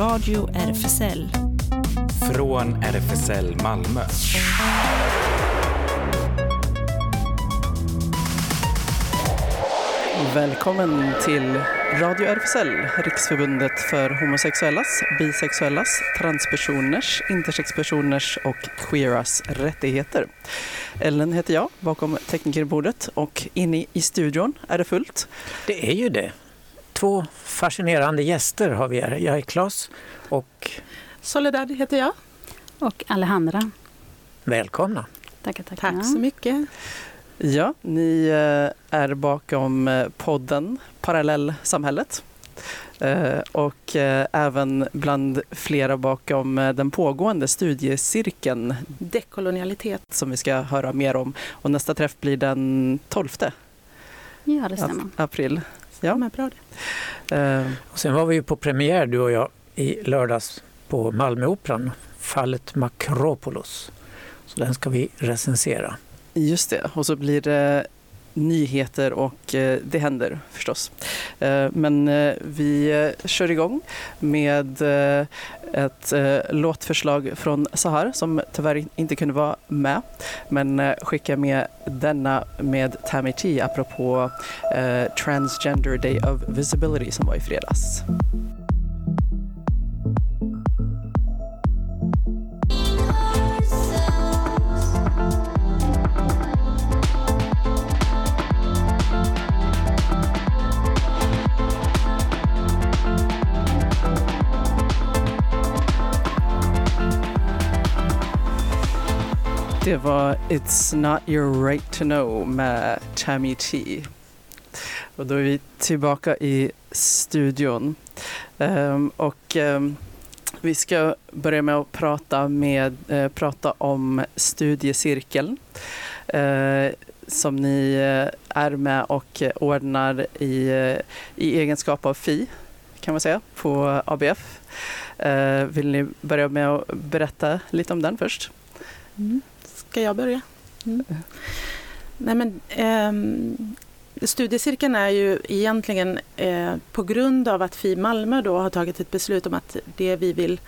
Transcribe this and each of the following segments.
Radio RFSL. Från RFSL Malmö. Välkommen till Radio RFSL, Riksförbundet för homosexuellas, bisexuellas, transpersoners, intersexpersoners och queeras rättigheter. Ellen heter jag, bakom teknikerbordet och inne i studion är det fullt. Det är ju det. Två fascinerande gäster har vi här. Jag är Claes och Soledad heter jag. Och Alejandra. Välkomna. Tackar, tackar. Tack så mycket. Ja, ni eh, är bakom eh, podden Parallellsamhället. Eh, och även bland flera bakom den pågående studiecirkeln Dekolonialitet. Som vi ska höra mer om. Och nästa träff blir den 12 ja, det stämmer. april. Ja, men bra det. Och sen var vi ju på premiär du och jag i lördags på Malmöoperan, fallet Makropolos. Så den ska vi recensera. Just det, och så blir det nyheter och eh, det händer förstås. Eh, men eh, vi eh, kör igång med eh, ett eh, låtförslag från Sahar som tyvärr inte kunde vara med. Men skickar med denna med Tammy T apropå Transgender Day of Visibility som var i fredags. Det var It's Not Your Right To Know med Tammy T. Och då är vi tillbaka i studion. Um, och um, vi ska börja med att prata, med, uh, prata om studiecirkeln uh, som ni uh, är med och ordnar i, i egenskap av FI, kan man säga, på ABF. vill ni börja med att berätta lite om den först? Mm. Ska jag börja? Mm. Nej, men, eh, studiecirkeln är ju egentligen eh, på grund av att FI Malmö då har tagit ett beslut om att det vi vill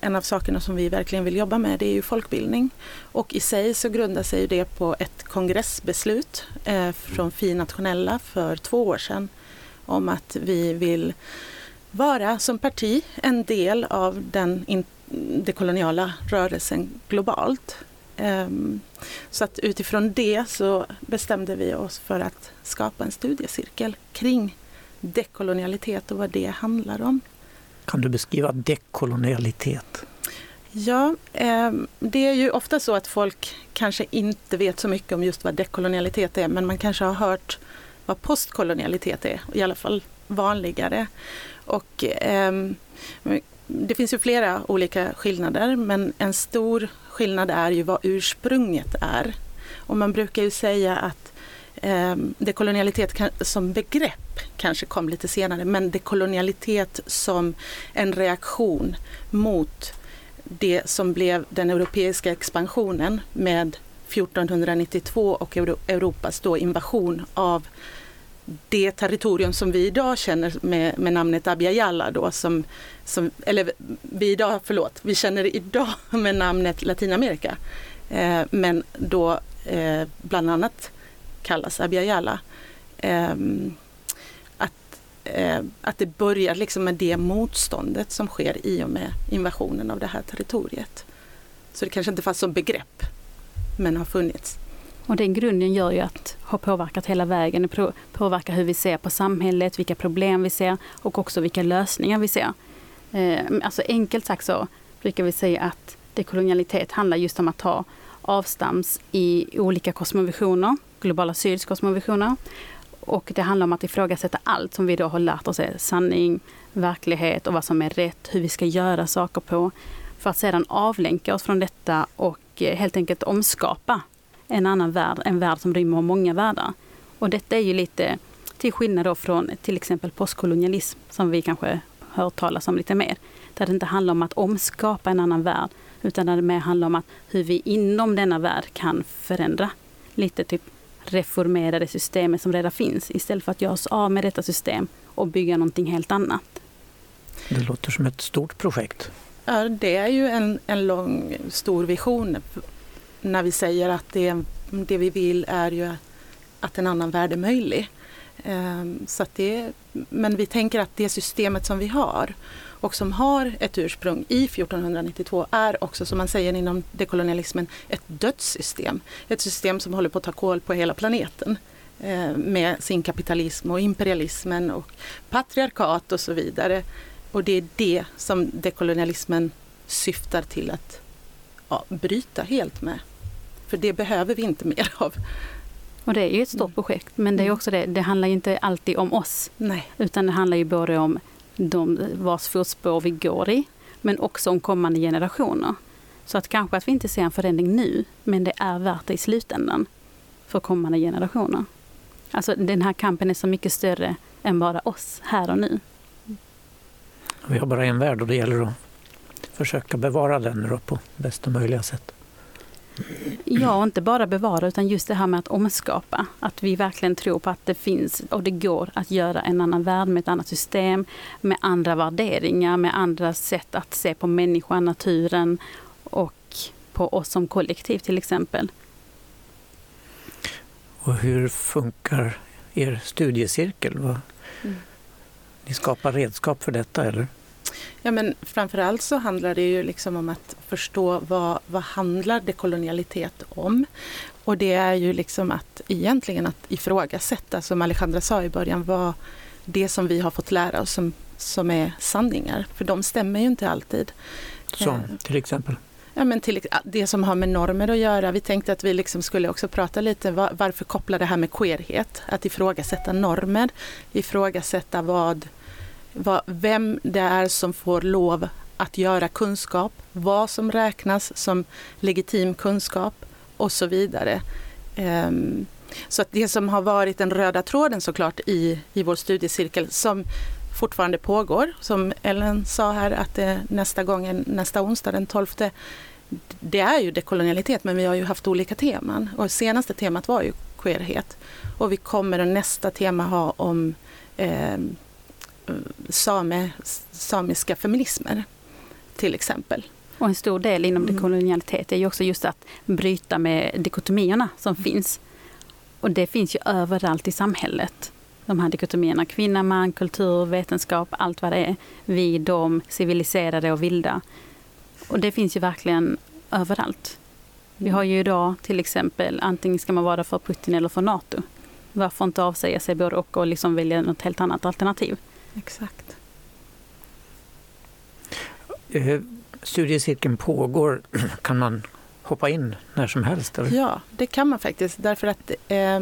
en av sakerna som vi verkligen vill jobba med det är ju folkbildning. Och i sig så grundar sig det på ett kongressbeslut eh, från FI nationella för två år sedan om att vi vill vara som parti en del av den in, koloniala rörelsen globalt. Ehm, så att utifrån det så bestämde vi oss för att skapa en studiecirkel kring dekolonialitet och vad det handlar om. Kan du beskriva dekolonialitet? Ja, ehm, det är ju ofta så att folk kanske inte vet så mycket om just vad dekolonialitet är men man kanske har hört vad postkolonialitet är, i alla fall vanligare. Och, ehm, det finns ju flera olika skillnader men en stor skillnad är ju vad ursprunget är. Och man brukar ju säga att eh, dekolonialitet kan, som begrepp kanske kom lite senare, men dekolonialitet som en reaktion mot det som blev den europeiska expansionen med 1492 och Europas då invasion av det territorium som vi idag känner med, med namnet Abya då som, som, eller vi idag, förlåt, vi känner idag med namnet Latinamerika. Eh, men då eh, bland annat kallas Abya eh, att, eh, att det börjar liksom med det motståndet som sker i och med invasionen av det här territoriet. Så det kanske inte fanns som begrepp, men har funnits. Och den grunden gör ju att ha påverkat hela vägen. Det påverkar hur vi ser på samhället, vilka problem vi ser och också vilka lösningar vi ser. Eh, alltså enkelt sagt så brukar vi säga att dekolonialitet handlar just om att ta avstams i olika kosmovisioner, globala syds kosmovisioner. Och det handlar om att ifrågasätta allt som vi då har lärt oss är sanning, verklighet och vad som är rätt, hur vi ska göra saker på. För att sedan avlänka oss från detta och eh, helt enkelt omskapa en annan värld, en värld som rymmer många världar. Och detta är ju lite till skillnad då från till exempel postkolonialism som vi kanske hör talas om lite mer. Där det inte handlar om att omskapa en annan värld utan där det mer handlar om att hur vi inom denna värld kan förändra. Lite typ reformera det systemet som redan finns istället för att göra oss av med detta system och bygga någonting helt annat. Det låter som ett stort projekt. Ja, det är ju en, en lång, stor vision när vi säger att det, det vi vill är ju att en annan värld är möjlig. Ehm, så det, men vi tänker att det systemet som vi har och som har ett ursprung i 1492 är också, som man säger inom dekolonialismen, ett dödssystem. Ett system som håller på att ta koll på hela planeten ehm, med sin kapitalism och imperialismen och patriarkat och så vidare. Och det är det som dekolonialismen syftar till att ja, bryta helt med. För det behöver vi inte mer av. Och det är ju ett stort mm. projekt, men det är mm. också det, det handlar inte alltid om oss. Nej. Utan det handlar ju både om de vars fotspår vi går i, men också om kommande generationer. Så att kanske att vi inte ser en förändring nu, men det är värt det i slutändan för kommande generationer. Alltså den här kampen är så mycket större än bara oss här och nu. Vi har bara en värld och det gäller att försöka bevara den på bästa möjliga sätt. Ja, inte bara bevara utan just det här med att omskapa. Att vi verkligen tror på att det finns och det går att göra en annan värld med ett annat system, med andra värderingar, med andra sätt att se på människan, naturen och på oss som kollektiv till exempel. Och hur funkar er studiecirkel? Mm. Ni skapar redskap för detta eller? Ja, men framförallt så handlar det ju liksom om att förstå vad, vad handlar dekolonialitet om? Och det är ju liksom att egentligen att ifrågasätta, som Alejandra sa i början, vad det som vi har fått lära oss som, som är sanningar. För de stämmer ju inte alltid. Som eh, till exempel? Ja, men till, det som har med normer att göra. Vi tänkte att vi liksom skulle också prata lite var, varför koppla det här med queerhet. Att ifrågasätta normer, ifrågasätta vad vad, vem det är som får lov att göra kunskap, vad som räknas som legitim kunskap och så vidare. Um, så att det som har varit den röda tråden såklart i, i vår studiecirkel som fortfarande pågår, som Ellen sa här att det nästa gång, nästa onsdag den 12 det är ju dekolonialitet men vi har ju haft olika teman och senaste temat var ju queerhet. Och vi kommer nästa tema ha om eh, same, samiska feminismer till exempel. Och en stor del inom mm. dekolonialitet är ju också just att bryta med dikotomierna som finns. Och det finns ju överallt i samhället. De här dikotomierna, kvinna, man, kultur, vetenskap, allt vad det är. Vi, de, civiliserade och vilda. Och det finns ju verkligen överallt. Vi har ju idag till exempel, antingen ska man vara för Putin eller för NATO. Varför inte avsäga sig både och och liksom välja något helt annat alternativ? Exakt. Eh, studiecirkeln pågår. Kan man hoppa in när som helst? Eller? Ja, det kan man faktiskt. Därför att eh,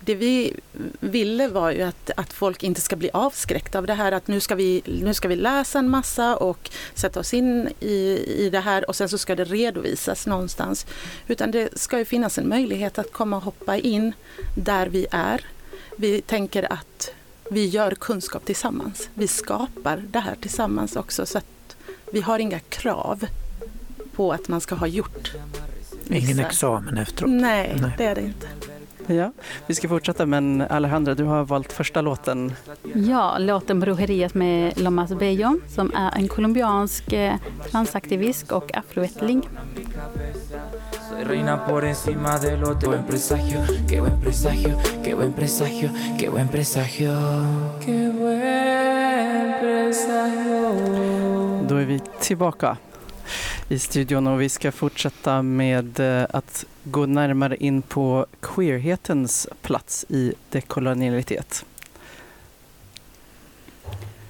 det vi ville var ju att, att folk inte ska bli avskräckta av det här att nu ska, vi, nu ska vi läsa en massa och sätta oss in i, i det här och sen så ska det redovisas någonstans. Utan det ska ju finnas en möjlighet att komma och hoppa in där vi är. Vi tänker att vi gör kunskap tillsammans. Vi skapar det här tillsammans också så att vi har inga krav på att man ska ha gjort vissa. Ingen examen efteråt? Nej, Nej, det är det inte. Ja, vi ska fortsätta men Alejandra, du har valt första låten. Ja, låten Brujeriet med Lomas Bello som är en colombiansk eh, transaktivist och afroättling. Reina por encima del otro. Buen presagio, qué buen presagio, qué buen presagio, qué buen presagio. Qué buen presagio. Då är vi tillbaka i studion och vi ska fortsätta med eh, att gå närmare in på queerhetens plats i dekolonialitet.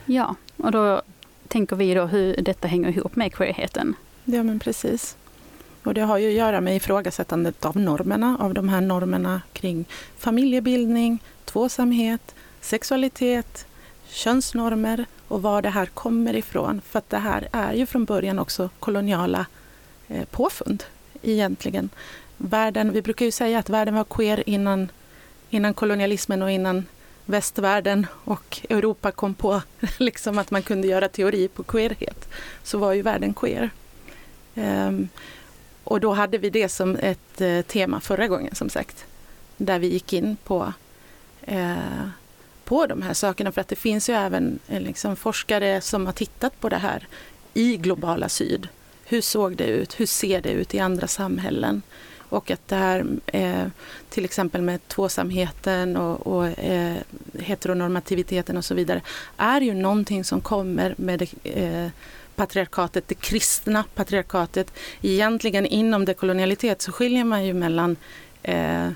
Ja, och då tänker vi då hur detta hänger ihop med queerheten. Ja, men precis. Och det har ju att göra med ifrågasättandet av normerna, av de här normerna kring familjebildning, tvåsamhet, sexualitet, könsnormer och var det här kommer ifrån. För att det här är ju från början också koloniala eh, påfund egentligen. Världen, vi brukar ju säga att världen var queer innan, innan kolonialismen och innan västvärlden och Europa kom på liksom att man kunde göra teori på queerhet. Så var ju världen queer. Um, och då hade vi det som ett eh, tema förra gången som sagt. Där vi gick in på, eh, på de här sakerna för att det finns ju även eh, liksom, forskare som har tittat på det här i globala syd. Hur såg det ut? Hur ser det ut i andra samhällen? Och att det här eh, till exempel med tvåsamheten och, och eh, heteronormativiteten och så vidare är ju någonting som kommer med det, eh, patriarkatet, det kristna patriarkatet. Egentligen inom dekolonialitet så skiljer man ju mellan eh,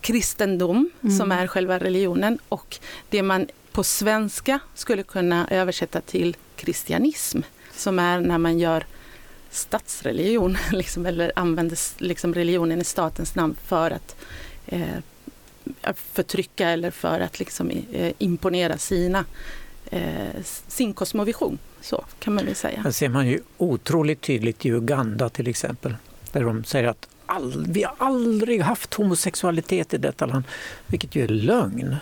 kristendom, mm. som är själva religionen, och det man på svenska skulle kunna översätta till kristianism, som är när man gör statsreligion, liksom, eller använder liksom, religionen i statens namn för att eh, förtrycka eller för att liksom, eh, imponera sina, eh, sin kosmovision. Så kan man väl säga. Det ser man ju otroligt tydligt i Uganda till exempel, där de säger att all, vi har aldrig haft homosexualitet i detta land, vilket ju är lögn.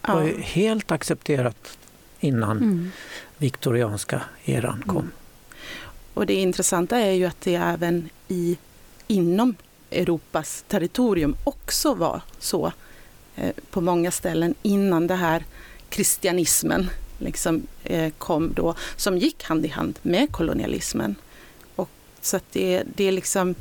Det var ju helt accepterat innan mm. viktorianska eran kom. Mm. Och det intressanta är ju att det även i, inom Europas territorium också var så eh, på många ställen innan det här kristianismen liksom, eh, kom då, som gick hand i hand med kolonialismen. Och, så att det, det är liksom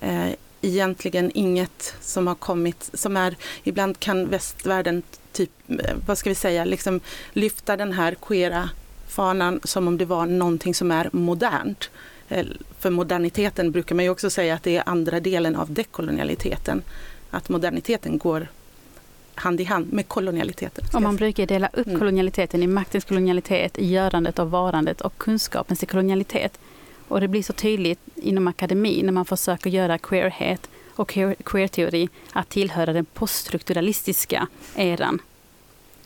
eh, egentligen inget som har kommit, som är, ibland kan västvärlden typ, eh, vad ska vi säga, liksom lyfta den här queera fanan som om det var någonting som är modernt. Eh, för moderniteten brukar man ju också säga att det är andra delen av dekolonialiteten. Att moderniteten går hand i hand med kolonialiteten. Och man brukar dela upp mm. kolonialiteten i maktens kolonialitet, i görandet och varandet och kunskapens kolonialitet. Och det blir så tydligt inom akademin när man försöker göra queerhet och queerteori att tillhöra den poststrukturalistiska eran.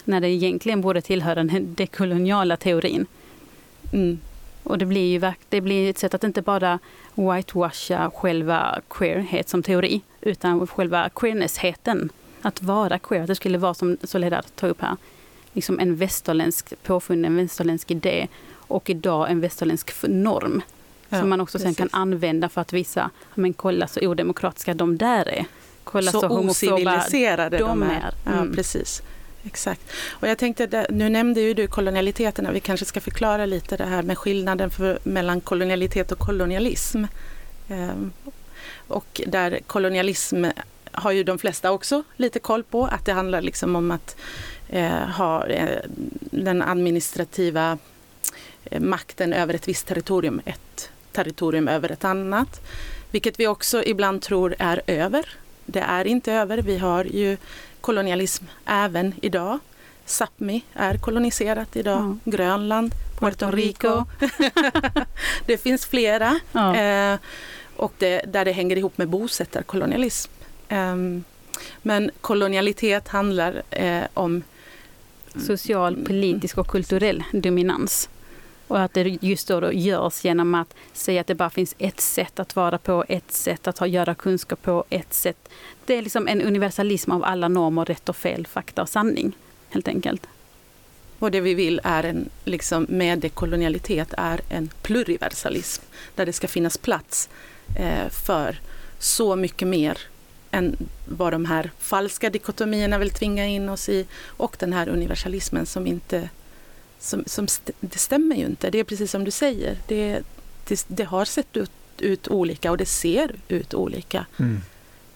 När det egentligen borde tillhöra den dekoloniala teorin. Mm. Och det blir ju det blir ett sätt att inte bara whitewasha själva queerhet som teori, utan själva queerness-heten att vara queer, att det skulle vara som Soledad tar upp här, liksom en västerländsk påfunnen västerländsk idé och idag en västerländsk norm. Ja, som man också precis. sen kan använda för att visa, men kolla så odemokratiska de där är. Kolla så, så osiviliserade de, de är. är. Mm. Ja, precis. Exakt. Och jag tänkte, nu nämnde ju du kolonialiteterna, vi kanske ska förklara lite det här med skillnaden för, mellan kolonialitet och kolonialism. Ehm, och där kolonialism har ju de flesta också lite koll på, att det handlar liksom om att eh, ha eh, den administrativa eh, makten över ett visst territorium, ett territorium över ett annat. Vilket vi också ibland tror är över. Det är inte över. Vi har ju kolonialism även idag. Sápmi är koloniserat idag. Mm. Grönland, Puerto Rico. det finns flera. Ja. Eh, och det, där det hänger ihop med bosättarkolonialism. Um, men kolonialitet handlar eh, om social, politisk och kulturell dominans. Och att det just då, då görs genom att säga att det bara finns ett sätt att vara på, ett sätt att ha, göra kunskap på, ett sätt. Det är liksom en universalism av alla normer, rätt och fel, fakta och sanning, helt enkelt. Och det vi vill är en, liksom, med dekolonialitet är en pluriversalism, där det ska finnas plats eh, för så mycket mer än vad de här falska dikotomierna vill tvinga in oss i och den här universalismen som inte som, som st det stämmer ju inte. Det är precis som du säger. Det, det, det har sett ut, ut, olika och det ser ut olika. Mm.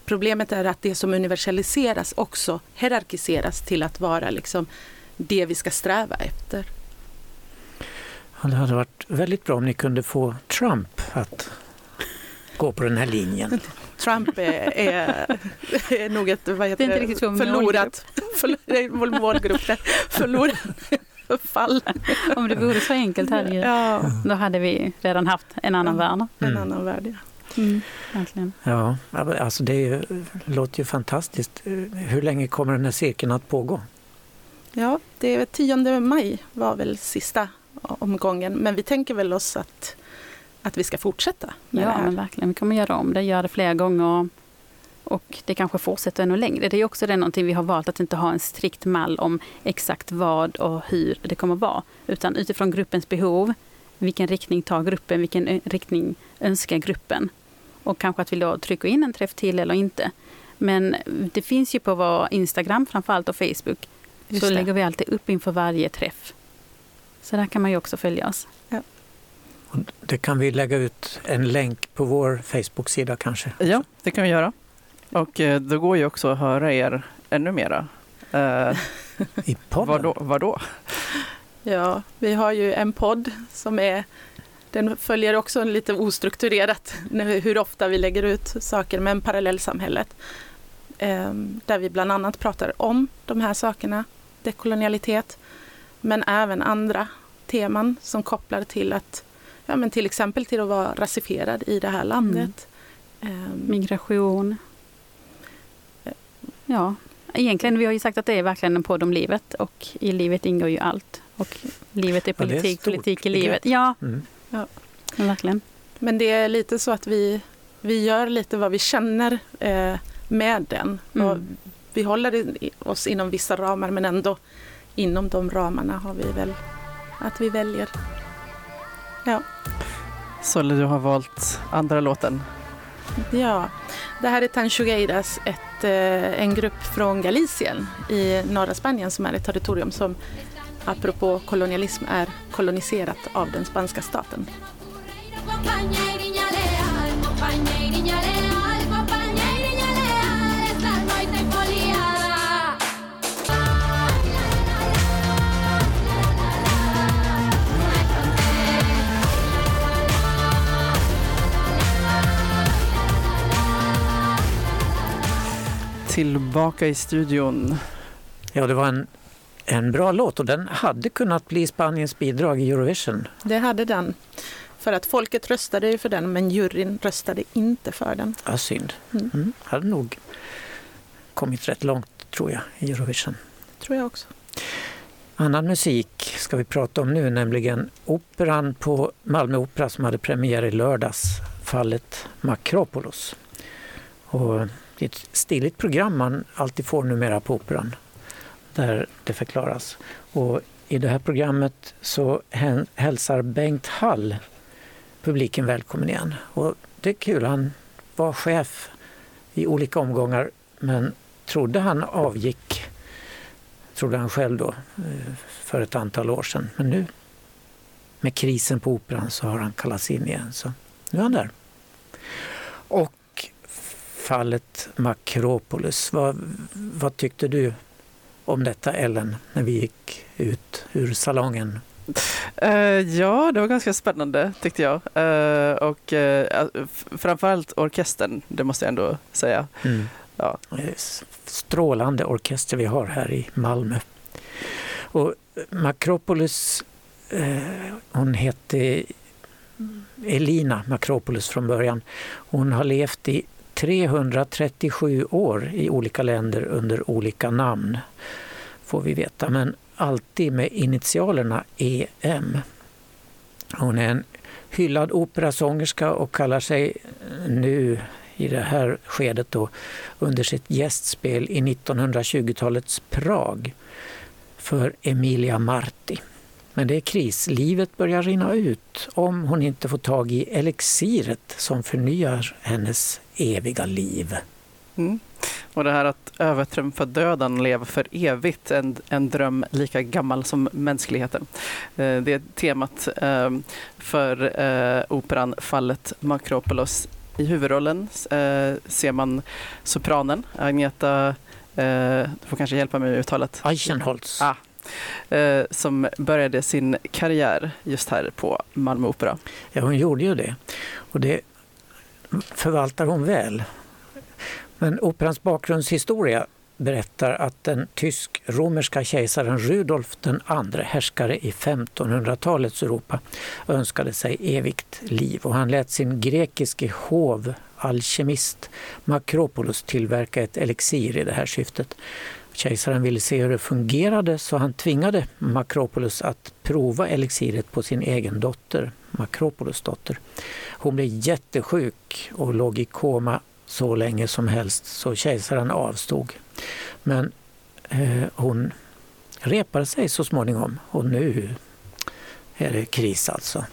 Problemet är att det som universaliseras också hierarkiseras till att vara liksom det vi ska sträva efter. Ja, det hade varit väldigt bra om ni kunde få Trump att gå på den här linjen. Trump är, är, är nog ett vad heter det är inte det, förlorat, förlorat målgrupp, förlorat fall. Om det vore så enkelt här ja. då hade vi redan haft en annan ja, värld. En mm. annan värld, ja. Mm, verkligen. Ja, alltså det ju, låter ju fantastiskt. Hur länge kommer den här cirkeln att pågå? Ja, det är 10 maj var väl sista omgången, men vi tänker väl oss att att vi ska fortsätta med ja, det här. men verkligen. Vi kommer göra om det, göra det flera gånger och det kanske fortsätter ännu längre. Det är också det någonting vi har valt att inte ha en strikt mall om exakt vad och hur det kommer vara. Utan utifrån gruppens behov, vilken riktning tar gruppen, vilken riktning önskar gruppen. Och kanske att vi då trycker in en träff till eller inte. Men det finns ju på vår Instagram framförallt och Facebook Just så det. lägger vi alltid upp inför varje träff. Så där kan man ju också följa oss. Och det kan vi lägga ut en länk på vår Facebook-sida kanske. Ja, det kan vi göra. Och eh, då går ju också att höra er ännu mera. Eh, I podden. vad, då, vad då? Ja, vi har ju en podd som är den följer också lite ostrukturerat hur ofta vi lägger ut saker, men parallellsamhället. Eh, där vi bland annat pratar om de här sakerna, dekolonialitet, men även andra teman som kopplar till att, ja men till exempel till att vara rasifierad i det här landet. Eh, Migration. Ja, egentligen vi har ju sagt att det är verkligen en podd om livet och i livet ingår ju allt. Och livet är Ja, det är politik, stort politik i livet. Ja, Mm. verkligen. Men det är lite så att vi, vi gör lite vad vi känner eh, med den. Mm. Och vi håller oss inom vissa ramar men ändå inom de ramarna har vi väl att vi väljer. Solly, du har valt andra låten. Ja, det här är Tanchugueiras, ett, eh, en grupp från Galicien i norra Spanien som är ett territorium som apropå kolonialism är koloniserat av den spanska staten. Tillbaka i studion. Ja, det var en, en bra låt och den hade kunnat bli Spaniens bidrag i Eurovision. Det hade den. För att folket röstade ju för den men juryn röstade inte för den. Ja, synd. Mm. Mm. Hade nog kommit rätt långt, tror jag, i Eurovision. Tror jag också. Annan musik ska vi prata om nu, nämligen operan på Malmö Opera som hade premiär i lördags, fallet Makropolos. Och det är ett stiligt program man alltid får numera på Operan, där det förklaras. Och I det här programmet så hälsar Bengt Hall publiken välkommen igen. Och det är kul, han var chef i olika omgångar men trodde han avgick trodde han själv då, eh, för ett antal år sedan. Men nu med krisen på Operan så har han kallats in igen. Så nu är han där. Och fallet Makropolis. Vad, vad tyckte du om detta Ellen, när vi gick ut ur salongen? Eh, ja, det var ganska spännande tyckte jag. Eh, och uh, framförallt orkestern, det måste jag ändå säga. Ja. Eh, s- Strålande orkester vi har här i Malmö. Och Makropolis, eh, hon hette Elina Makropolis från början. Hon har levt i 337 år i olika länder under olika namn, får vi veta. Men alltid med initialerna EM. Hon är en hyllad operasångerska och kallar sig nu i det här skedet då under sitt gästspel i 1920-talets Prag för Emilia Marti. Men det är kris. Livet börjar rinna ut om hon inte får tag i elixiret som förnyar hennes eviga liv. Mm. Och det här att övertrumfa döden, leva för evigt, en, en dröm lika gammal som mänskligheten. Eh, Det är temat eh, för eh, operan Fallet Makropolos. I huvudrollen eh, ser man sopranen Agneta, du får kanske hjälpa mig med uttalet, Eichenholz. Ah. som började sin karriär just här på Malmö Opera. Ja, hon gjorde ju det. Och det förvaltar hon väl. Men operans bakgrundshistoria berättar att den tysk-romerska kejsaren Rudolf II, härskare i 1500-talets Europa, önskade sig evigt liv och han lät sin grekiske hov alkemist Makropolos tillverka ett elixir i det här syftet. Kejsaren ville se hur det fungerade så han tvingade Makropolos att prova elixiret på sin egen dotter, Makropolos dotter. Hon blev jättesjuk och låg i koma så länge som helst så kejsaren avstod. Men eh, hon repade sig så småningom och nu är det kris alltså.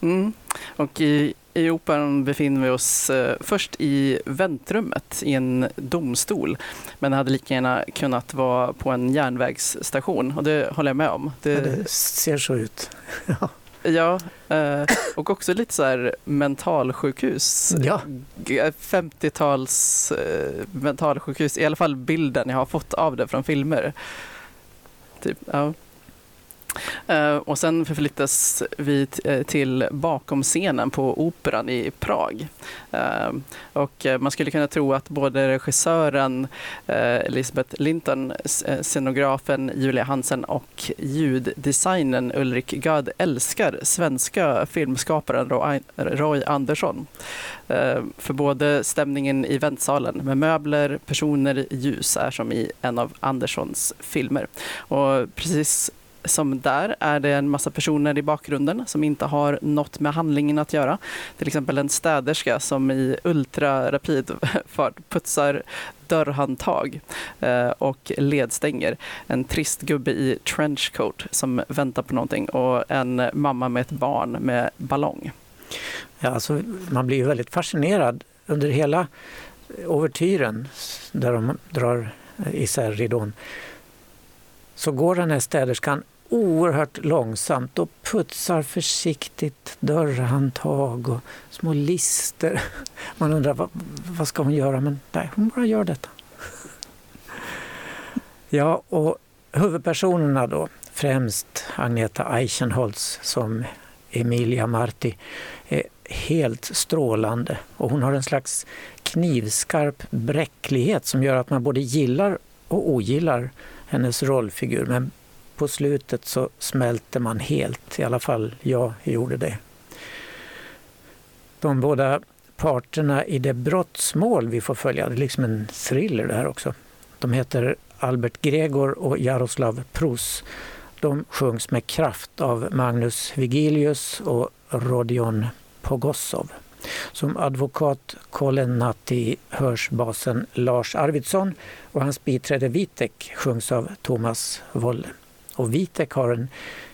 Mm. Och i i operan befinner vi oss eh, först i väntrummet i en domstol. Men det hade lika gärna kunnat vara på en järnvägsstation och det håller jag med om. Det, ja, det ser så ut. Ja, eh, och också lite så här mentalsjukhus. Ja. 50-tals eh, mentalsjukhus, i alla fall bilden jag har fått av det från filmer. Typ, ja. Eh, och sen förflyttas vi eh, till bakom scenen på Operan i Prag. Eh, och man skulle kunna tro att både regissören Elisabeth Linton, scenografen Julia Hansen och ljuddesignern Ulrik Gad älskar svenska filmskaparen Roy Andersson. För både stämningen i väntsalen med möbler, personer, ljus är som i en av Anderssons filmer. Och precis som där är det en massa personer i bakgrunden som inte har något med handlingen att göra. Till exempel en städerska som i ultrarapid fart putsar dörrhandtag eh, och ledstänger. En trist gubbe i trenchcoat som väntar på någonting och en mamma med ett barn med ballong. Ja, alltså, man blir ju väldigt fascinerad under hela ouvertyren där de drar eh, isär ridån så går den här städerskan oerhört långsamt och putsar försiktigt dörrhandtag och små lister. Man undrar vad, vad ska hon göra, men nej, hon bara gör detta. Ja, och huvudpersonerna då, främst Agneta Eichenholz som Emilia Marti, är helt strålande och hon har en slags knivskarp bräcklighet som gör att man både gillar och ogillar hennes rollfigur. Men på slutet så smälter man helt, i alla fall jag gjorde det. De båda parterna i det brottsmål vi får följa, det är liksom en thriller det här också. De heter Albert Gregor och Jaroslav Prus. De sjungs med kraft av Magnus Vigilius och Rodion Pogosov. Som advokat Kolenati hörs basen Lars Arvidsson och hans biträde Vitek sjungs av Thomas Wolle. Och Vitek har en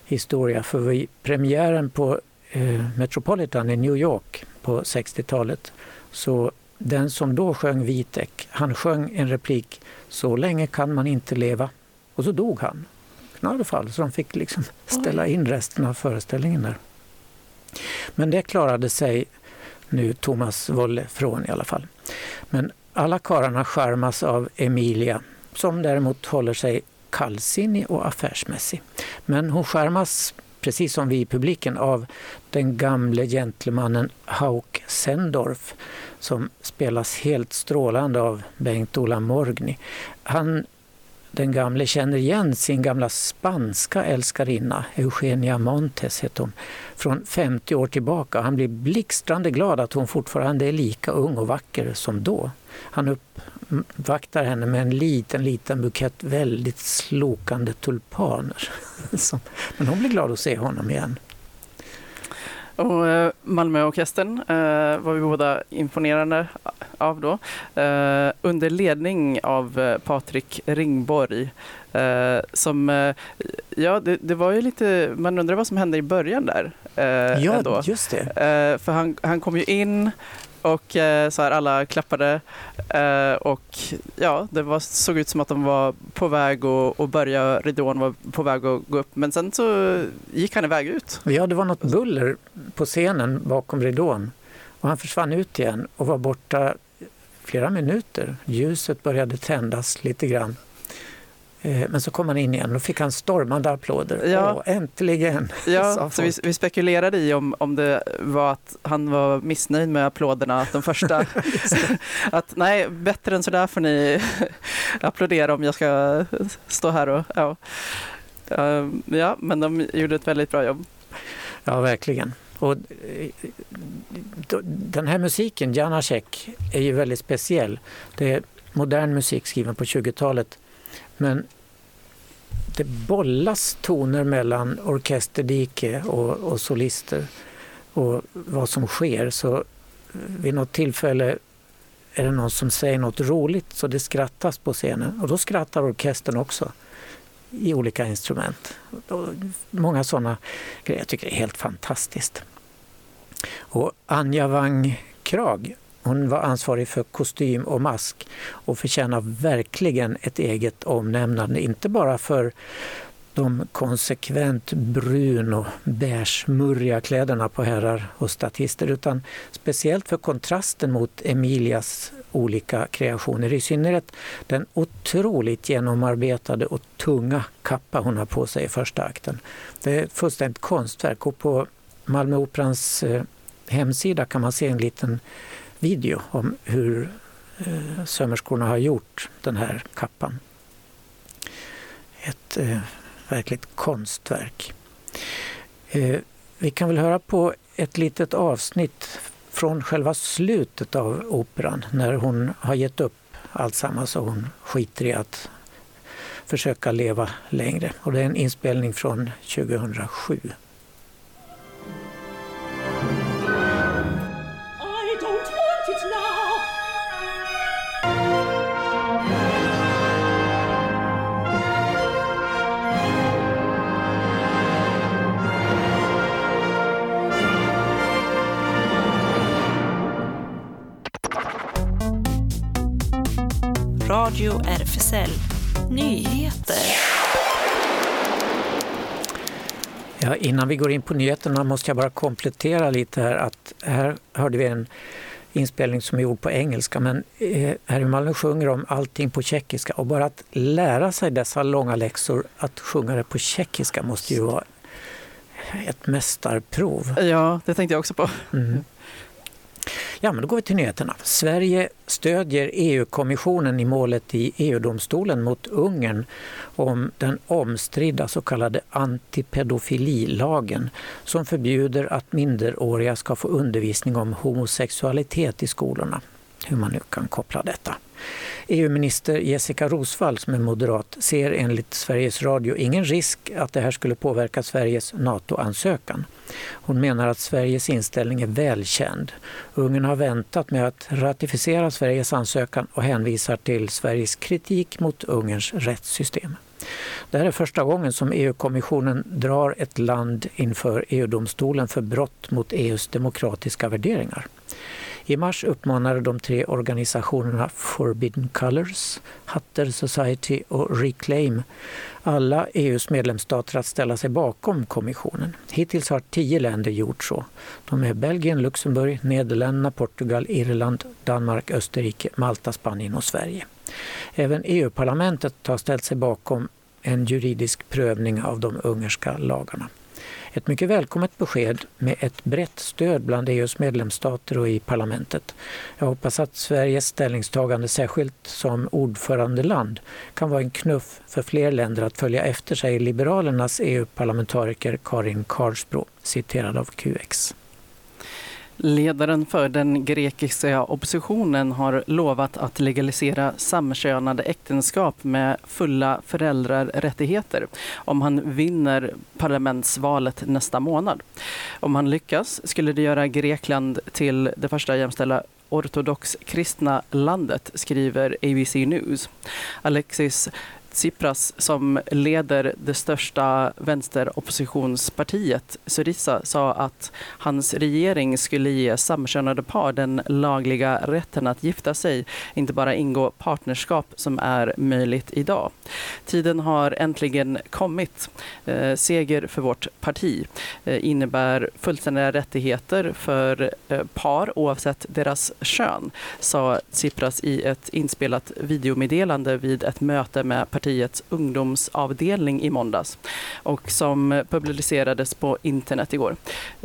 historia för vid premiären på eh, Metropolitan i New York på 60-talet så den som då sjöng Vitek, han sjöng en replik Så länge kan man inte leva. Och så dog han. Knallfall, så de fick liksom ställa in resten av föreställningen där. Men det klarade sig nu Thomas Wolle från i alla fall. Men alla karlarna skärmas av Emilia som däremot håller sig kallsinnig och affärsmässig. Men hon skärmas, precis som vi i publiken, av den gamle gentlemannen Hauk Sendorf som spelas helt strålande av Bengt-Ola Morgny. Han, den gamle känner igen sin gamla spanska älskarinna, Eugenia Montes heter hon, från 50 år tillbaka. Han blir blixtrande glad att hon fortfarande är lika ung och vacker som då. Han uppvaktar henne med en liten, liten bukett väldigt slokande tulpaner. Men hon blir glad att se honom igen. Och eh, Malmöorkestern eh, var vi båda imponerade av då. Eh, under ledning av Patrik Ringborg. Som, ja, det, det, var ju lite, man undrar vad som hände i början där. ja, ändå. just det. för han, han kom ju in och eh, så här, alla klappade eh, och ja, det var, såg ut som att de var på väg att, att börja, ridån var på väg att gå upp. Men sen så gick han iväg ut. Ja, det var något buller på scenen bakom ridån och han försvann ut igen och var borta flera minuter. Ljuset började tändas lite grann. Eh, men så kom han in igen och fick han stormande applåder. Ja. Åh, äntligen! Ja, så vi, vi, spekulerade i om, om det var att han var missnöjd med applåderna, de första. att nej, bättre än så där får ni applådera om jag ska stå här och... Ja. ja, men de gjorde ett väldigt bra jobb. Ja, verkligen. Och eh, den här musiken, Janacek, är ju väldigt speciell. Det är modern musik skriven på 20-talet men det bollas toner mellan orkesterdike och, och solister och vad som sker. Så vid något tillfälle är det någon som säger något roligt så det skrattas på scenen och då skrattar orkestern också i olika instrument. Många sådana grejer. Jag tycker det är helt fantastiskt. Och Anja Wang Krag, hon var ansvarig för kostym och mask och förtjänar verkligen ett eget omnämnande. Inte bara för de konsekvent brun och beigemurriga kläderna på herrar och statister utan speciellt för kontrasten mot Emilias olika kreationer. I synnerhet den otroligt genomarbetade och tunga kappa hon har på sig i första akten. Det är ett fullständigt konstverk och på Malmö Operans eh, hemsida kan man se en liten video om hur eh, sömmerskorna har gjort den här kappan. Ett eh, verkligt konstverk. Eh, vi kan väl höra på ett litet avsnitt från själva slutet av operan när hon har gett upp alltsammans och hon skiter i att försöka leva längre. Och det är en inspelning från 2007. Radio RFSL Nyheter. Ja, innan vi går in på nyheterna måste jag bara komplettera lite här. Att här hörde vi en inspelning som är gjord på engelska men här i Malmö sjunger de allting på tjeckiska och bara att lära sig dessa långa läxor att sjunga det på tjeckiska måste ju vara ett mästarprov. Ja, det tänkte jag också på. Mm. Ja, men då går vi till nyheterna. Sverige stödjer EU-kommissionen i målet i EU-domstolen mot Ungern om den omstridda så kallade antipedofililagen som förbjuder att minderåriga ska få undervisning om homosexualitet i skolorna. Hur man nu kan koppla detta. EU-minister Jessica Rosvall, som är moderat, ser enligt Sveriges Radio ingen risk att det här skulle påverka Sveriges NATO-ansökan. Hon menar att Sveriges inställning är välkänd. Ungern har väntat med att ratificera Sveriges ansökan och hänvisar till Sveriges kritik mot Ungerns rättssystem. Det här är första gången som EU-kommissionen drar ett land inför EU-domstolen för brott mot EUs demokratiska värderingar. I mars uppmanade de tre organisationerna Forbidden Colors, Hutter Society och Reclaim alla EUs medlemsstater att ställa sig bakom kommissionen. Hittills har tio länder gjort så. De är Belgien, Luxemburg, Nederländerna, Portugal, Irland, Danmark, Österrike, Malta, Spanien och Sverige. Även EU-parlamentet har ställt sig bakom en juridisk prövning av de ungerska lagarna. Ett mycket välkommet besked med ett brett stöd bland EUs medlemsstater och i parlamentet. Jag hoppas att Sveriges ställningstagande, särskilt som ordförandeland, kan vara en knuff för fler länder att följa efter, sig Liberalernas EU-parlamentariker Karin Karlsbro, citerad av QX. Ledaren för den grekiska oppositionen har lovat att legalisera samkönade äktenskap med fulla föräldrarättigheter om han vinner parlamentsvalet nästa månad. Om han lyckas skulle det göra Grekland till det första jämställda ortodox kristna landet, skriver ABC News. Alexis Tsipras som leder det största vänsteroppositionspartiet, Syriza, sa att hans regering skulle ge samkönade par den lagliga rätten att gifta sig, inte bara ingå partnerskap som är möjligt idag. Tiden har äntligen kommit. Eh, seger för vårt parti eh, innebär fullständiga rättigheter för eh, par oavsett deras kön, sa Tsipras i ett inspelat videomeddelande vid ett möte med partiets ungdomsavdelning i måndags och som publicerades på internet igår.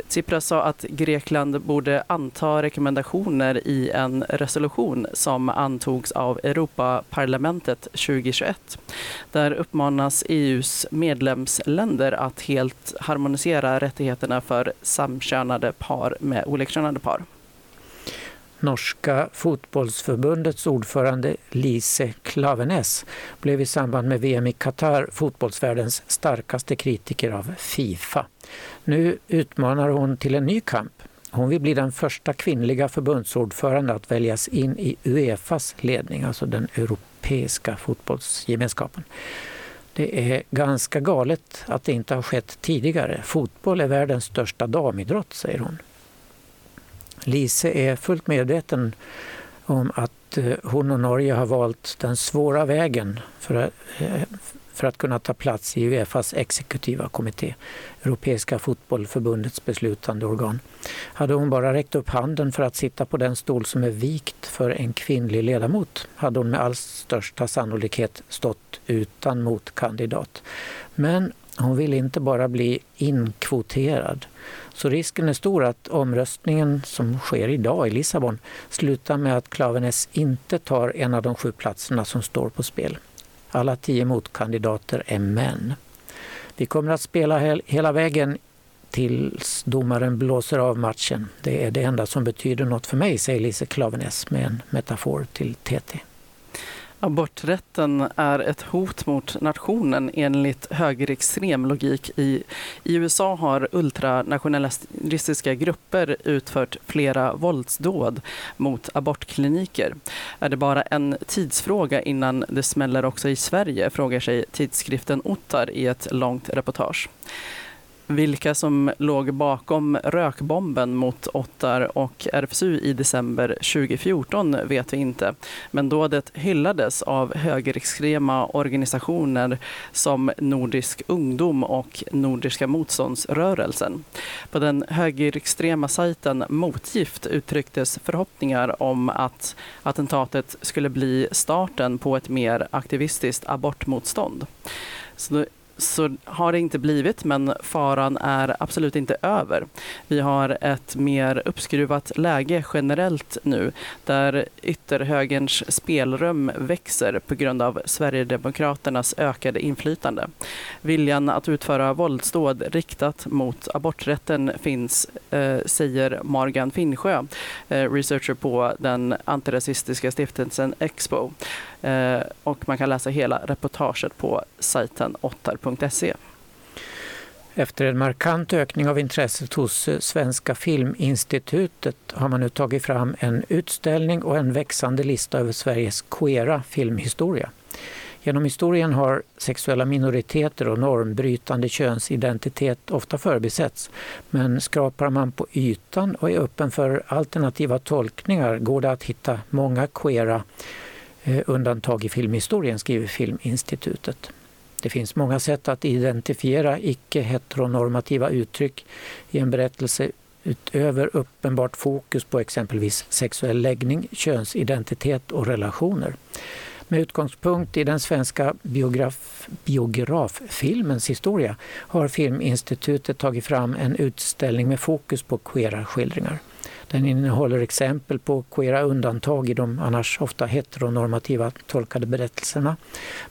Tsipras sa att Grekland borde anta rekommendationer i en resolution som antogs av Europaparlamentet 2021. Där uppmanas EUs medlemsländer att helt harmonisera rättigheterna för samkönade par med olikkönade par. Norska fotbollsförbundets ordförande Lise Klaveness blev i samband med VM i Qatar fotbollsvärldens starkaste kritiker av Fifa. Nu utmanar hon till en ny kamp. Hon vill bli den första kvinnliga förbundsordförande att väljas in i Uefas ledning, alltså den europeiska fotbollsgemenskapen. Det är ganska galet att det inte har skett tidigare. Fotboll är världens största damidrott, säger hon. Lise är fullt medveten om att eh, hon och Norge har valt den svåra vägen för att, eh, för att kunna ta plats i Uefas exekutiva kommitté, Europeiska fotbollförbundets beslutande organ. Hade hon bara räckt upp handen för att sitta på den stol som är vikt för en kvinnlig ledamot hade hon med all största sannolikhet stått utan motkandidat. Men hon vill inte bara bli inkvoterad. Så risken är stor att omröstningen som sker idag i Lissabon slutar med att Klaveness inte tar en av de sju platserna som står på spel. Alla tio motkandidater är män. Vi kommer att spela hela vägen tills domaren blåser av matchen. Det är det enda som betyder något för mig, säger Lise Klaveness med en metafor till TT. Aborträtten är ett hot mot nationen enligt högerextrem logik. I, I USA har ultranationalistiska grupper utfört flera våldsdåd mot abortkliniker. Är det bara en tidsfråga innan det smäller också i Sverige, frågar sig tidskriften Ottar i ett långt reportage. Vilka som låg bakom rökbomben mot Ottar och RFSU i december 2014 vet vi inte. Men dådet hyllades av högerextrema organisationer som Nordisk ungdom och Nordiska motståndsrörelsen. På den högerextrema sajten Motgift uttrycktes förhoppningar om att attentatet skulle bli starten på ett mer aktivistiskt abortmotstånd. Så så har det inte blivit, men faran är absolut inte över. Vi har ett mer uppskruvat läge generellt nu, där ytterhögerns spelrum växer på grund av Sverigedemokraternas ökade inflytande. Viljan att utföra våldsdåd riktat mot aborträtten finns, eh, säger Morgan Finnsjö, eh, researcher på den antirasistiska stiftelsen Expo. Eh, och man kan läsa hela reportaget på sajten ottar.se. Efter en markant ökning av intresset hos eh, Svenska Filminstitutet har man nu tagit fram en utställning och en växande lista över Sveriges queera filmhistoria. Genom historien har sexuella minoriteter och normbrytande könsidentitet ofta förbisetts. Men skrapar man på ytan och är öppen för alternativa tolkningar går det att hitta många queera eh, undantag i filmhistorien, skriver Filminstitutet. Det finns många sätt att identifiera icke-heteronormativa uttryck i en berättelse utöver uppenbart fokus på exempelvis sexuell läggning, könsidentitet och relationer. Med utgångspunkt i den svenska biograf, biograffilmens historia har Filminstitutet tagit fram en utställning med fokus på queera skildringar. Den innehåller exempel på queera undantag i de annars ofta heteronormativa tolkade berättelserna.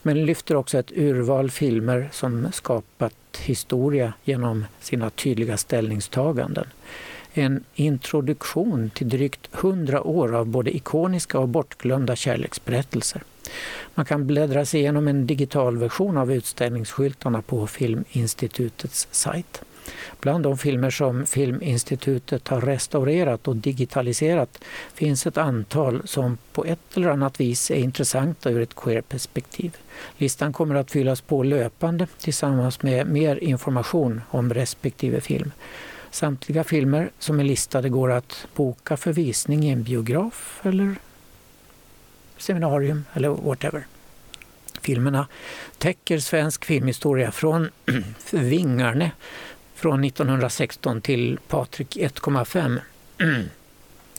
Men lyfter också ett urval filmer som skapat historia genom sina tydliga ställningstaganden. En introduktion till drygt hundra år av både ikoniska och bortglömda kärleksberättelser. Man kan bläddra sig igenom en digital version av utställningsskyltarna på Filminstitutets sajt. Bland de filmer som Filminstitutet har restaurerat och digitaliserat finns ett antal som på ett eller annat vis är intressanta ur ett queer-perspektiv. Listan kommer att fyllas på löpande tillsammans med mer information om respektive film. Samtliga filmer som är listade går att boka för visning i en biograf eller seminarium eller whatever. Filmerna täcker svensk filmhistoria från Vingarne från 1916 till Patrik 1,5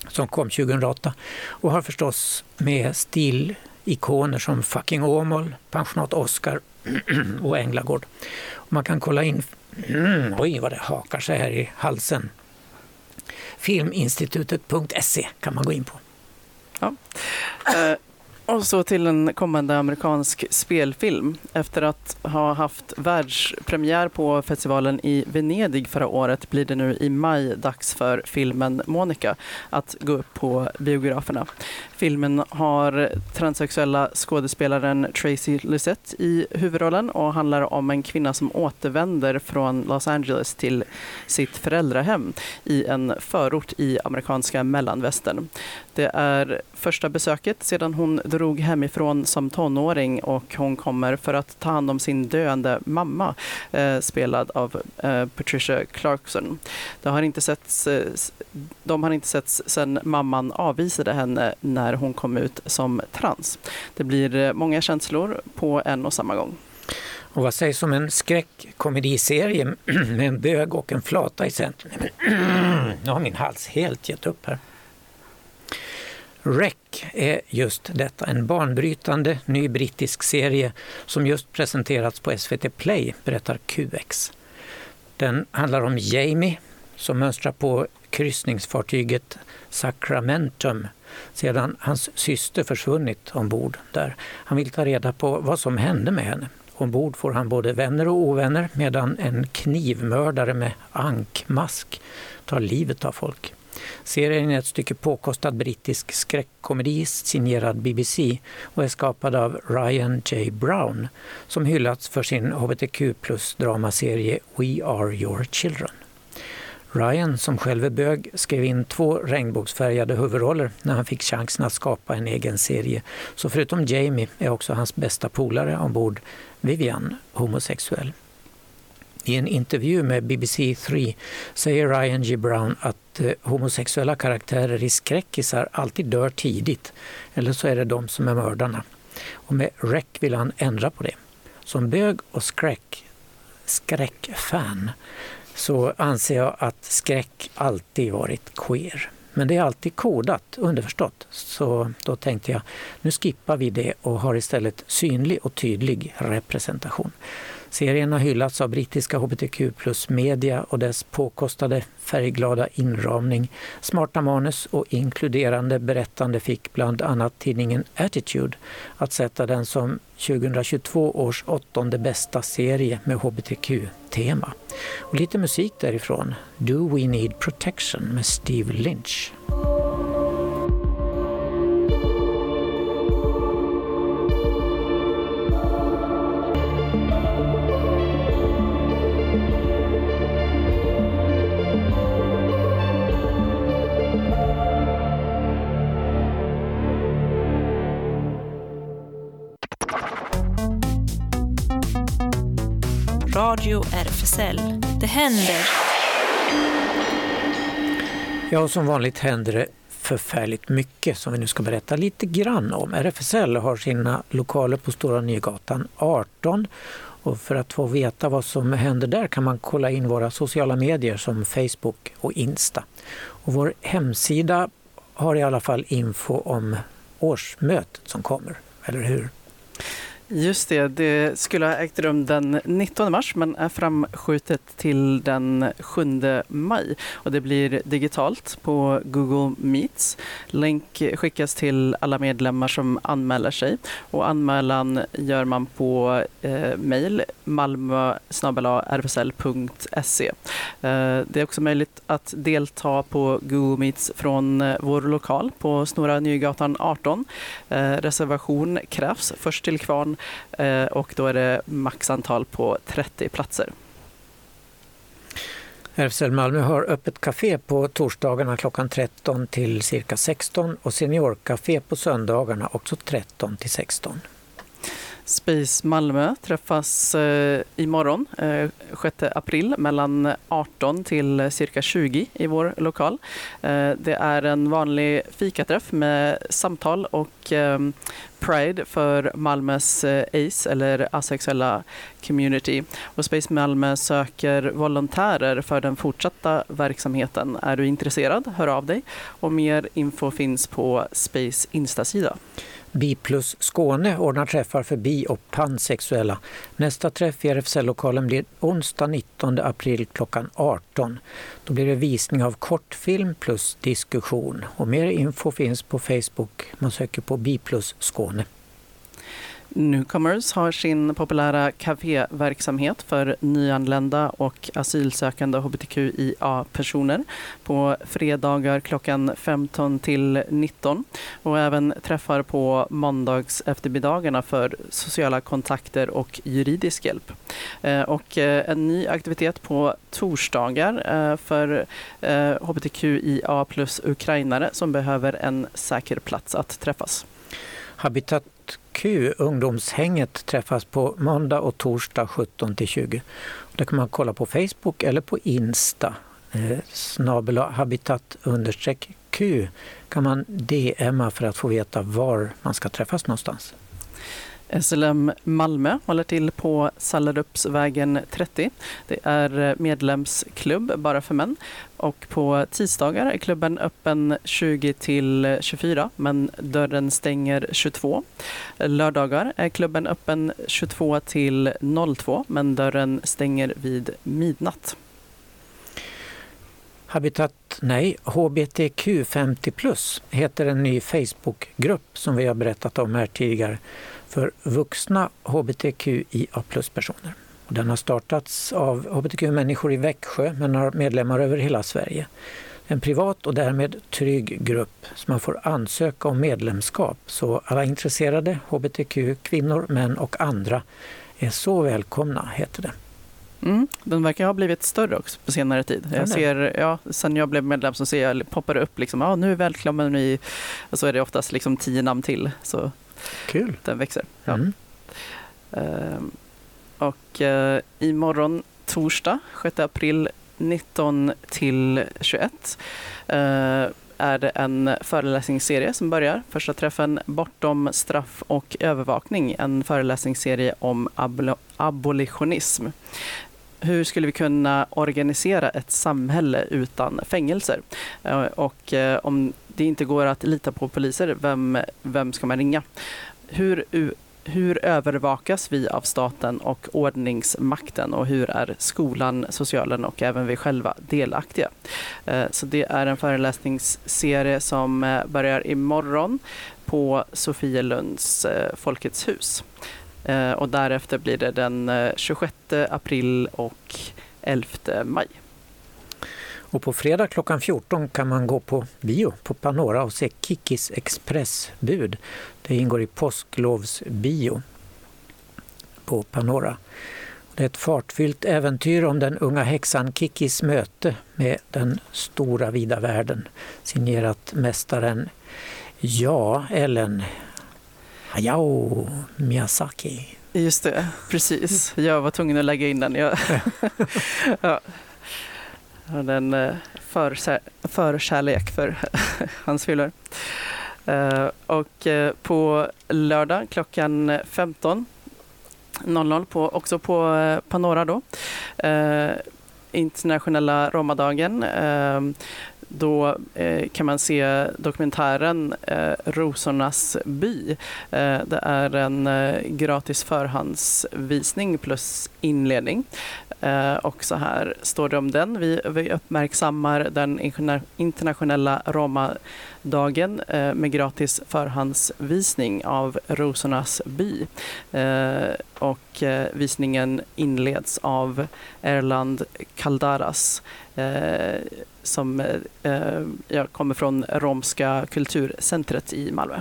som kom 2008 och har förstås med stilikoner som Fucking Åmål, Pensionat Oscar och Änglagård. Man kan kolla in, oj vad det hakar sig här i halsen, filminstitutet.se kan man gå in på. Ja. Eh, och så till en kommande amerikansk spelfilm. Efter att ha haft världspremiär på festivalen i Venedig förra året blir det nu i maj dags för filmen Monica att gå upp på biograferna. Filmen har transsexuella skådespelaren Tracy Lissette i huvudrollen och handlar om en kvinna som återvänder från Los Angeles till sitt föräldrahem i en förort i amerikanska mellanvästern. Det är första besöket sedan hon drog hemifrån som tonåring och hon kommer för att ta hand om sin döende mamma, eh, spelad av eh, Patricia Clarkson. Det har inte setts, eh, de har inte setts sedan mamman avvisade henne när hon kom ut som trans. Det blir eh, många känslor på en och samma gång. Och vad sägs om en skräckkomediserie med en bög och en flata i centrum? Nu har min hals helt gett upp här. Rec är just detta, en banbrytande ny brittisk serie som just presenterats på SVT Play, berättar QX. Den handlar om Jamie som mönstrar på kryssningsfartyget Sacramentum sedan hans syster försvunnit ombord där. Han vill ta reda på vad som hände med henne. Ombord får han både vänner och ovänner medan en knivmördare med ankmask tar livet av folk. Serien är ett stycke påkostad brittisk skräckkomedi signerad BBC och är skapad av Ryan J. Brown som hyllats för sin hbtq plus dramaserie We Are Your Children. Ryan, som själv är bög, skrev in två regnbågsfärgade huvudroller när han fick chansen att skapa en egen serie. Så förutom Jamie är också hans bästa polare ombord, Vivian, homosexuell. I en intervju med BBC 3 säger Ryan G. Brown att eh, homosexuella karaktärer i skräckisar alltid dör tidigt, eller så är det de som är mördarna. Och med Rec vill han ändra på det. Som bög och skräck, skräckfan så anser jag att skräck alltid varit queer. Men det är alltid kodat, underförstått. Så då tänkte jag, nu skippar vi det och har istället synlig och tydlig representation. Serien har hyllats av brittiska hbtq plus media och dess påkostade färgglada inramning, smarta manus och inkluderande berättande fick bland annat tidningen Attitude att sätta den som 2022 års åttonde bästa serie med hbtq-tema. Och lite musik därifrån, Do We Need Protection med Steve Lynch. Radio RFSL. Det händer. Ja, som vanligt händer det förfärligt mycket som vi nu ska berätta lite grann om. RFSL har sina lokaler på Stora Nygatan 18 och för att få veta vad som händer där kan man kolla in våra sociala medier som Facebook och Insta. Och vår hemsida har i alla fall info om årsmötet som kommer, eller hur? Just det, det skulle ha ägt rum den 19 mars men är framskjutet till den 7 maj. Och det blir digitalt på Google Meets. Länk skickas till alla medlemmar som anmäler sig och anmälan gör man på eh, mejl malmö rfsl.se. Eh, det är också möjligt att delta på Google Meets från eh, vår lokal på Stora Nygatan 18. Eh, reservation krävs först till kvarn Eh, och då är det maxantal på 30 platser. RFSL Malmö har öppet café på torsdagarna klockan 13 till cirka 16 och seniorcafé på söndagarna också 13 till 16. Space Malmö träffas eh, imorgon, eh, 6 april, mellan 18 till cirka 20 i vår lokal. Eh, det är en vanlig fikaträff med samtal och eh, Pride för Malmös eh, ACE, eller asexuella community. Och Space Malmö söker volontärer för den fortsatta verksamheten. Är du intresserad, hör av dig. Och mer info finns på Space Instasida. sida Bi plus Skåne ordnar träffar för bi och pansexuella. Nästa träff i RFSL-lokalen blir onsdag 19 april klockan 18. Då blir det visning av kortfilm plus diskussion. Och mer info finns på Facebook. Man söker på Bi plus Skåne. Newcomers har sin populära kaféverksamhet för nyanlända och asylsökande hbtqia-personer på fredagar klockan 15 till 19 och även träffar på måndags eftermiddagarna för sociala kontakter och juridisk hjälp. Eh, och eh, en ny aktivitet på torsdagar eh, för hbtqia plus ukrainare som behöver en säker plats att träffas. Habitat Q, ungdomshänget, träffas på måndag och torsdag 17-20. Det kan man kolla på Facebook eller på Insta. Eh, snabel habitat understreck Q kan man DMa för att få veta var man ska träffas någonstans. SLM Malmö håller till på Sallerupsvägen 30. Det är eh, medlemsklubb bara för män. Och på tisdagar är klubben öppen 20 till 24 men dörren stänger 22. Lördagar är klubben öppen 22 till 02 men dörren stänger vid midnatt. Habitat, nej, HBTQ50 plus heter en ny Facebookgrupp som vi har berättat om här tidigare för vuxna hbtqia+-personer. Den har startats av hbtq-människor i Växjö men har medlemmar över hela Sverige. En privat och därmed trygg grupp som man får ansöka om medlemskap. Så alla intresserade hbtq, kvinnor, män och andra är så välkomna, heter det. Mm, den verkar ha blivit större också på senare tid. Jag ser, ja, sen jag blev medlem så ser jag, poppar det upp liksom, ja, nu är välkommen i, och så är det oftast liksom tio namn till. Så Kul! Den växer. Ja. Mm. Ehm, och uh, imorgon torsdag 6 april 19 till 21 uh, är det en föreläsningsserie som börjar. Första träffen Bortom straff och övervakning, en föreläsningsserie om abolitionism. Hur skulle vi kunna organisera ett samhälle utan fängelser? Eh, och eh, om det inte går att lita på poliser, vem, vem ska man ringa? Hur, hur övervakas vi av staten och ordningsmakten och hur är skolan, socialen och även vi själva delaktiga? Eh, så det är en föreläsningsserie som börjar imorgon på Sofielunds Folkets hus. Eh, och därefter blir det den eh, 26 april och 11 maj. Och på fredag klockan 14 kan man gå på bio på Panora och se Kikis Expressbud. Det ingår i påsklovsbio på Panora. Det är ett fartfyllt äventyr om den unga häxan Kikis möte med den stora vida världen. Signerat mästaren Ja, Ellen Hayao Miyazaki. Just det, precis. Jag var tvungen att lägga in den. Jag... ja hade en eh, förkärlek för hans fyllor. Eh, och eh, på lördag klockan 15.00 på, också på Panora då. Internationella romadagen. Då eh, kan man se dokumentären eh, Rosornas by. Eh, det är en eh, gratis förhandsvisning plus inledning. Eh, och så här står det om den. Vi, vi uppmärksammar den internationella romadagen eh, med gratis förhandsvisning av Rosornas by. Eh, och visningen inleds av Erland Kaldaras som eh, jag kommer från Romska kulturcentret i Malmö.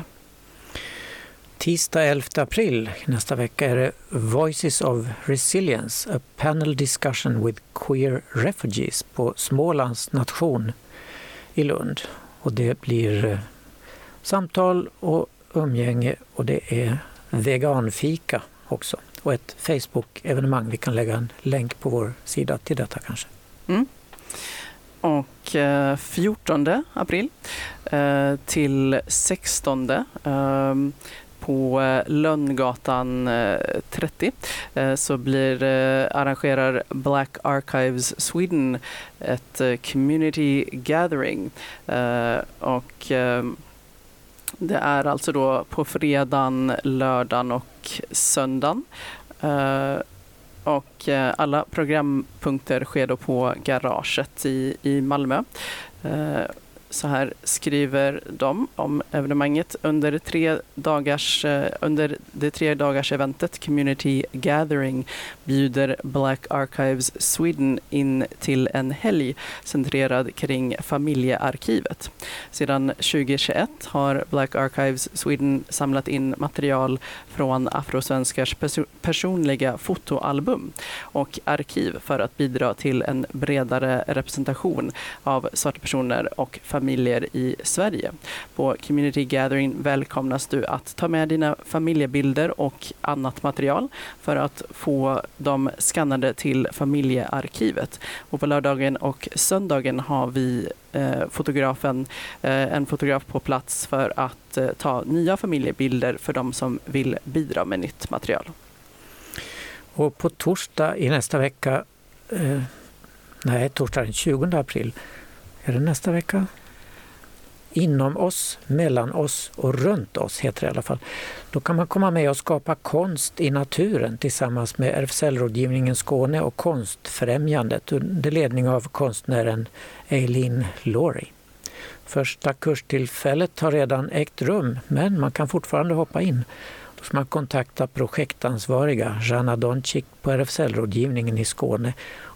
Tisdag 11 april nästa vecka är det Voices of Resilience, a panel discussion with queer refugees på Smålands nation i Lund. Och det blir eh, samtal och umgänge och det är veganfika också. Och ett Facebook-evenemang. Vi kan lägga en länk på vår sida till detta kanske. Mm och eh, 14 april eh, till 16 ehm, på eh, Lönngatan 30 så blir, arrangerar Black Archives Sweden ett community gathering. Och ehm, det är alltså då på fredagen, lördagen och söndagen. Och eh, alla programpunkter sker då på garaget i, i Malmö. Eh, så här skriver de om evenemanget. Under, tre dagars, eh, under det tre dagars eventet Community Gathering bjuder Black Archives Sweden in till en helg centrerad kring familjearkivet. Sedan 2021 har Black Archives Sweden samlat in material från afrosvenskars pers personliga fotoalbum och arkiv för att bidra till en bredare representation av svarta personer och familjer i Sverige. På Community Gathering välkomnas du att ta med dina familjebilder och annat material för att få dem skannade till familjearkivet. Och på lördagen och söndagen har vi Eh, fotografen, eh, en fotograf på plats för att eh, ta nya familjebilder för de som vill bidra med nytt material. Och på torsdag i nästa vecka, eh, nej torsdag den 20 april, är det nästa vecka? Inom oss, mellan oss och runt oss heter det i alla fall. Då kan man komma med och skapa konst i naturen tillsammans med RFSL-rådgivningen Skåne och Konstfrämjandet under ledning av konstnären Eileen Laurie. Första kurstillfället har redan ägt rum men man kan fortfarande hoppa in. Då ska man kontakta projektansvariga Jana Doncic på RFSL-rådgivningen i Skåne.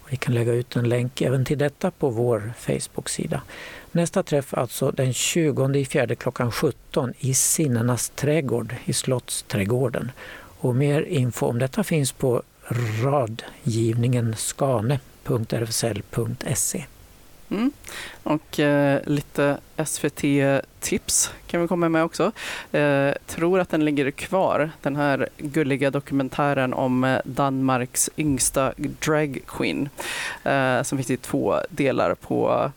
Vi kan lägga ut en länk även till detta på vår Facebook-sida. Nästa träff alltså den 20 i fjärde klockan 17 i Sinnenas trädgård i Slottsträdgården. Och mer info om detta finns på radgivningenskane.rfsl.se. Mm. Och eh, lite SVT-tips kan vi komma med också. Eh, tror att den ligger kvar, den här gulliga dokumentären om eh, Danmarks yngsta drag queen eh, som finns i två delar på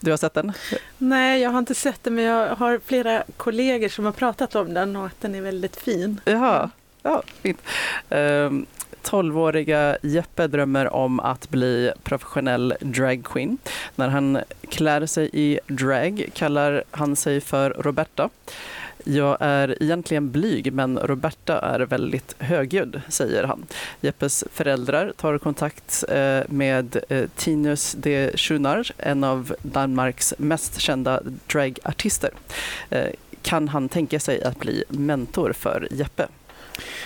du har sett den? Nej, jag har inte sett den men jag har flera kollegor som har pratat om den och att den är väldigt fin. Jaha, ja, fint. Ehm, um, 12-åriga Jeppe drömmer om att bli professionell dragqueen. När han klär sig i drag kallar han sig för Roberta. Jag är egentligen blyg men Roberta är väldigt högljudd, säger han. Jeppes föräldrar tar kontakt eh, med eh, Tinus de Schunar, en av Danmarks mest kända dragartister. Eh, kan han tänka sig att bli mentor för Jeppe?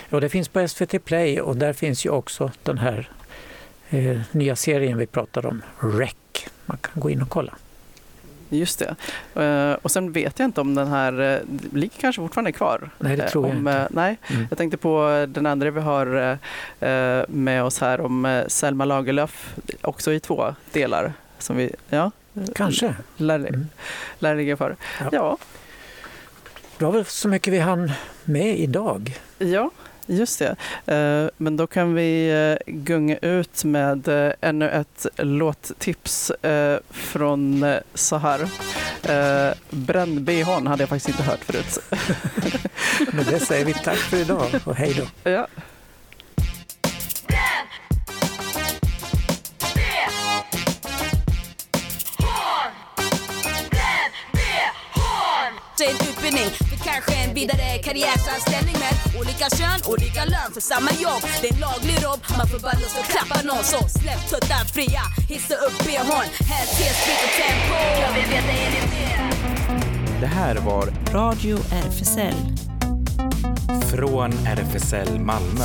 Ja, det finns på SVT Play och där finns ju också den här eh, nya serien vi pratade om, REC. Man kan gå in och kolla. Just det. Uh, och sen vet jag inte om den här uh, ligger kanske fortfarande kvar. Nej, det tror uh, jag om, inte. nej, Mm. jag tänkte på den andra vi har med oss här om Selma Lagerlöf, också i två delar. Som vi, ja, Kanske. lär, Mm. lär ligga för. Ja. Ja. Det var väl så mycket vi hann med idag. ja, just det. Uh, men då kan vi uh, gunga ut med uh, ännu ett låttips från så här. Uh, Bränn-bhn hade jag faktiskt inte hört förut. Med det säger vi tack för idag och hej då. ja. Kanske en vidare karriärsanställning med olika kön, olika lön för samma jobb. Det är en laglig robb, man får bara lust att klappa någon. Så släpp tuttar fria, hissa upp bhn. Här ses lite tempo. Jag vill veta, är med? Det här var Radio RFSL. från RFSL Malmö.